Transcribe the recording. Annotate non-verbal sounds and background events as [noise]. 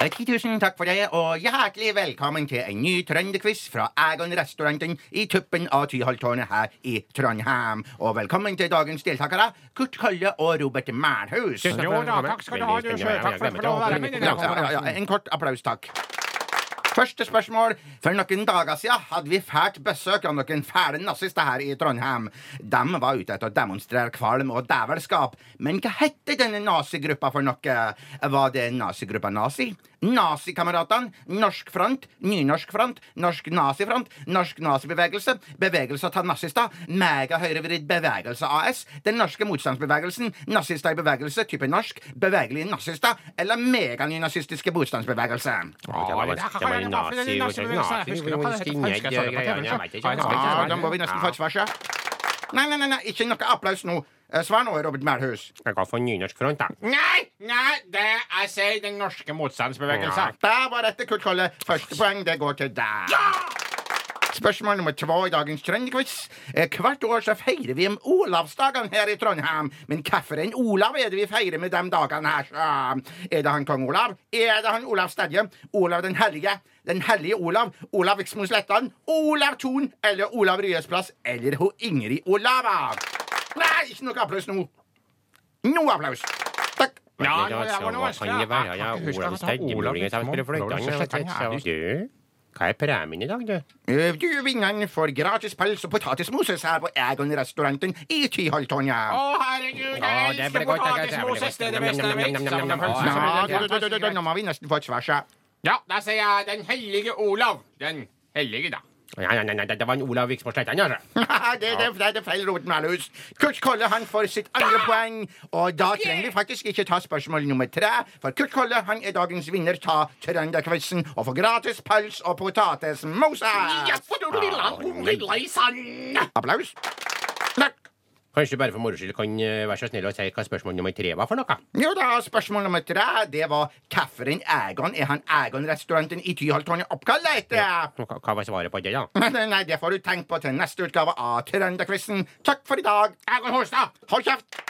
10 000 takk for det, og hjertelig velkommen til en ny trønderquiz fra Egon-restauranten i tuppen av Tyholttårnet her i Trondheim. Og velkommen til dagens deltakere, Kurt Kalle og Robert. Jo da, takk skal du ha, du sjø. Takk for at du får være med en kort applaus, takk. Første spørsmål. For noen dager siden hadde vi fælt besøk av noen fæle nazister her i Trondheim. De var ute etter å demonstrere kvalm og dævelskap. Men hva hette denne nazigruppa for noe? Var det nazigruppa Nazi? Nazikameratene? Norsk Front? Nynorsk Front? Norsk Nazifront? Norsk Nazibevegelse? Bevegelse til nazister? Megahøyrevridd bevegelse AS? Den norske motstandsbevegelsen? Nazister i bevegelse? Type norsk? Bevegelige nazister? Eller meganynazistiske motstandsbevegelse? Ja, for nazi-. Ja, da må vi nesten få et svar. Nei, nei, nei, ikke noe applaus nå. Eh, Svar nå, Robert Mælhus. Jeg kan få nynorsk front, da. Nei, nei, det jeg sier den norske motstandsbevegelse. Da var dette, Kurt Kolle. Første poeng, det går til deg. Spørsmål nummer to i dagens trønderquiz. Eh, Hvert år så feirer vi om Olavsdagene her i Trondheim. Men hvilken Olav er det vi feirer med de dagene her? så? Er det han kong Olav? Er det han Olav Stedje? Olav den hellige? Den hellige Olav? Olav Viksmo Slettan? Olav Thon? Eller Olav Ryes plass? Eller ho Ingrid Olava? Nei, ikke noe applaus nå. Noe applaus. Takk. Ja, det, det altså, var noe vanskelig. Ja, Olav Stedje, muligens han. Stedje, jeg hva er premien i dag, du? Eh, Du vinner får gratis pels og potetmoses her på Egon-restauranten i Tyholttårnet. Å, herregud, jeg elsker potetmoses! det er Det beste jeg vet. Nå må vi nesten få et svar. Ja, da sier jeg Den hellige Olav. Den hellige, da. Nei, nei, nei, det var en Olav Viksmo Slettan, altså. [laughs] det, det, det er feil, Robert Mælhus. Kurt Kolle han får sitt andre poeng. Og da trenger vi faktisk ikke ta spørsmål nummer tre, for Kurt Kolle han er dagens vinner av Trønderquizen og får gratis pels og potetesmoses. Applaus. Kanskje bare for moro skyld kan eh, være så snill å si hva spørsmål nummer tre var for noe? Jo da, Spørsmål nummer tre det var hvilken Egon er han Egon-restauranten i Tyholtårnet oppkalt etter? Hva hva var svaret på det, da? [laughs] Nei, det får du tenke på til neste utgave av Trønderquizen. Takk for i dag. Egon Holstad. Hold kjeft!